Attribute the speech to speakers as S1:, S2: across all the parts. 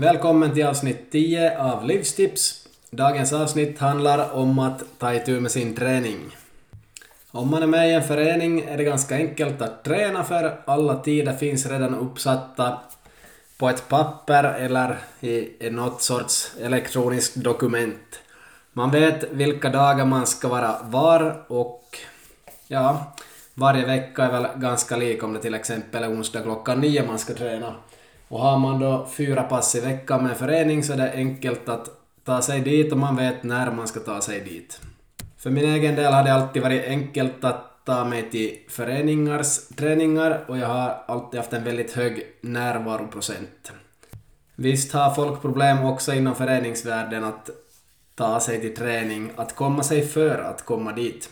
S1: Välkommen till avsnitt 10 av Livstips. Dagens avsnitt handlar om att ta itu med sin träning. Om man är med i en förening är det ganska enkelt att träna för alla tider finns redan uppsatta på ett papper eller i något sorts elektroniskt dokument. Man vet vilka dagar man ska vara var och ja, varje vecka är väl ganska lik om det till exempel är onsdag klockan nio man ska träna. Och har man då fyra pass i veckan med en förening så är det enkelt att ta sig dit och man vet när man ska ta sig dit. För min egen del har det alltid varit enkelt att ta mig till föreningars träningar och jag har alltid haft en väldigt hög närvaroprocent. Visst har folk problem också inom föreningsvärlden att ta sig till träning, att komma sig för att komma dit.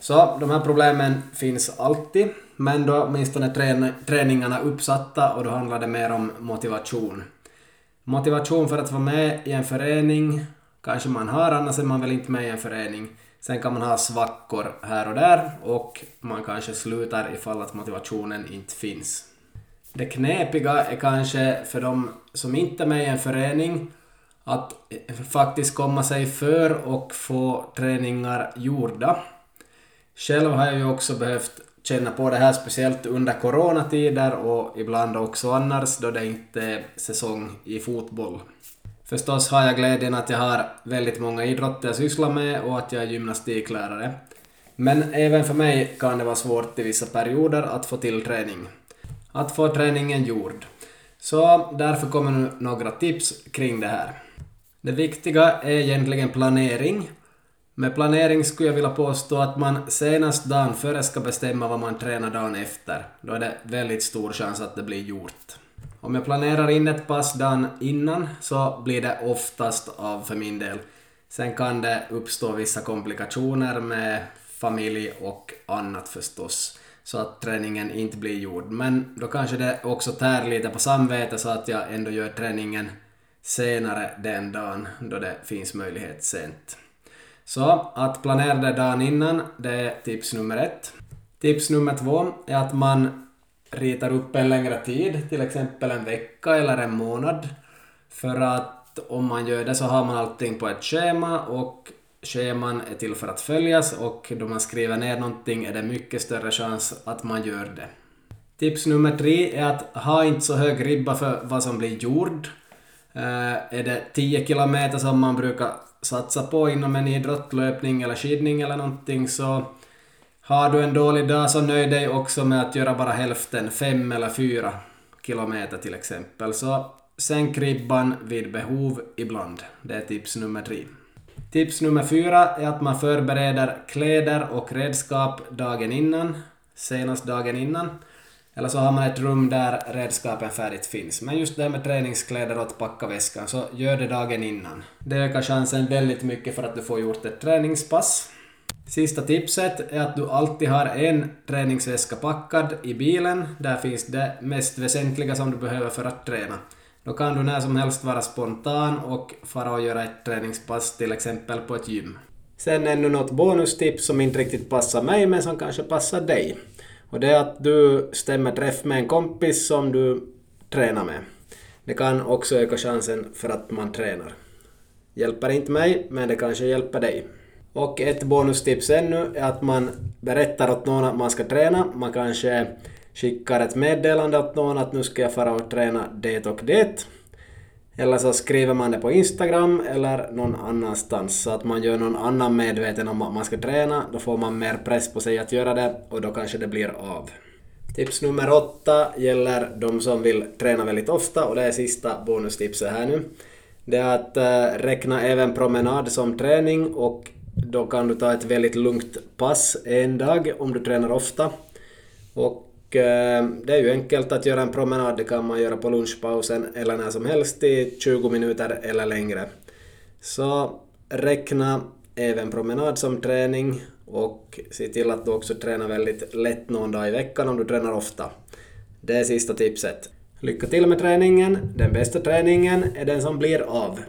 S1: Så de här problemen finns alltid, men då åtminstone trän träningarna uppsatta och då handlar det mer om motivation. Motivation för att vara med i en förening kanske man har, annars är man väl inte med i en förening. Sen kan man ha svackor här och där och man kanske slutar ifall att motivationen inte finns. Det knepiga är kanske för de som inte är med i en förening att faktiskt komma sig för och få träningar gjorda. Själv har jag ju också behövt känna på det här speciellt under coronatider och ibland också annars då det inte är säsong i fotboll. Förstås har jag glädjen att jag har väldigt många idrotter jag sysslar med och att jag är gymnastiklärare. Men även för mig kan det vara svårt i vissa perioder att få till träning. Att få träningen gjord. Så därför kommer nu några tips kring det här. Det viktiga är egentligen planering med planering skulle jag vilja påstå att man senast dagen före ska bestämma vad man tränar dagen efter. Då är det väldigt stor chans att det blir gjort. Om jag planerar in ett pass dagen innan så blir det oftast av för min del. Sen kan det uppstå vissa komplikationer med familj och annat förstås, så att träningen inte blir gjord. Men då kanske det också tär lite på samvetet så att jag ändå gör träningen senare den dagen då det finns möjlighet sent. Så att planera det dagen innan, det är tips nummer ett. Tips nummer två är att man ritar upp en längre tid, till exempel en vecka eller en månad. För att om man gör det så har man allting på ett schema och scheman är till för att följas och då man skriver ner någonting är det mycket större chans att man gör det. Tips nummer tre är att ha inte så hög ribba för vad som blir gjort. Eh, är det 10 kilometer som man brukar satsa på inom en idrott, löpning eller skidning eller någonting så har du en dålig dag så nöj dig också med att göra bara hälften, fem eller fyra kilometer till exempel. Så sänk ribban vid behov ibland. Det är tips nummer tre. Tips nummer fyra är att man förbereder kläder och redskap dagen innan, senast dagen innan. Eller så har man ett rum där redskapen färdigt finns. Men just det här med träningskläder och att packa väskan, så gör det dagen innan. Det ökar chansen väldigt mycket för att du får gjort ett träningspass. Sista tipset är att du alltid har en träningsväska packad i bilen. Där finns det mest väsentliga som du behöver för att träna. Då kan du när som helst vara spontan och fara och göra ett träningspass till exempel på ett gym. Sen ännu något bonustips som inte riktigt passar mig men som kanske passar dig. Och det är att du stämmer träff med en kompis som du tränar med. Det kan också öka chansen för att man tränar. Hjälper inte mig, men det kanske hjälper dig. Och ett bonustips ännu är att man berättar åt någon att man ska träna. Man kanske skickar ett meddelande åt någon att nu ska jag fara och träna det och det. Eller så skriver man det på Instagram eller någon annanstans så att man gör någon annan medveten om att man ska träna. Då får man mer press på sig att göra det och då kanske det blir av. Tips nummer åtta gäller de som vill träna väldigt ofta och det är sista bonustipset här nu. Det är att äh, räkna även promenad som träning och då kan du ta ett väldigt lugnt pass en dag om du tränar ofta. Och Eh, det är ju enkelt att göra en promenad, det kan man göra på lunchpausen eller när som helst i 20 minuter eller längre. Så räkna även promenad som träning och se till att du också tränar väldigt lätt någon dag i veckan om du tränar ofta. Det är sista tipset. Lycka till med träningen. Den bästa träningen är den som blir av.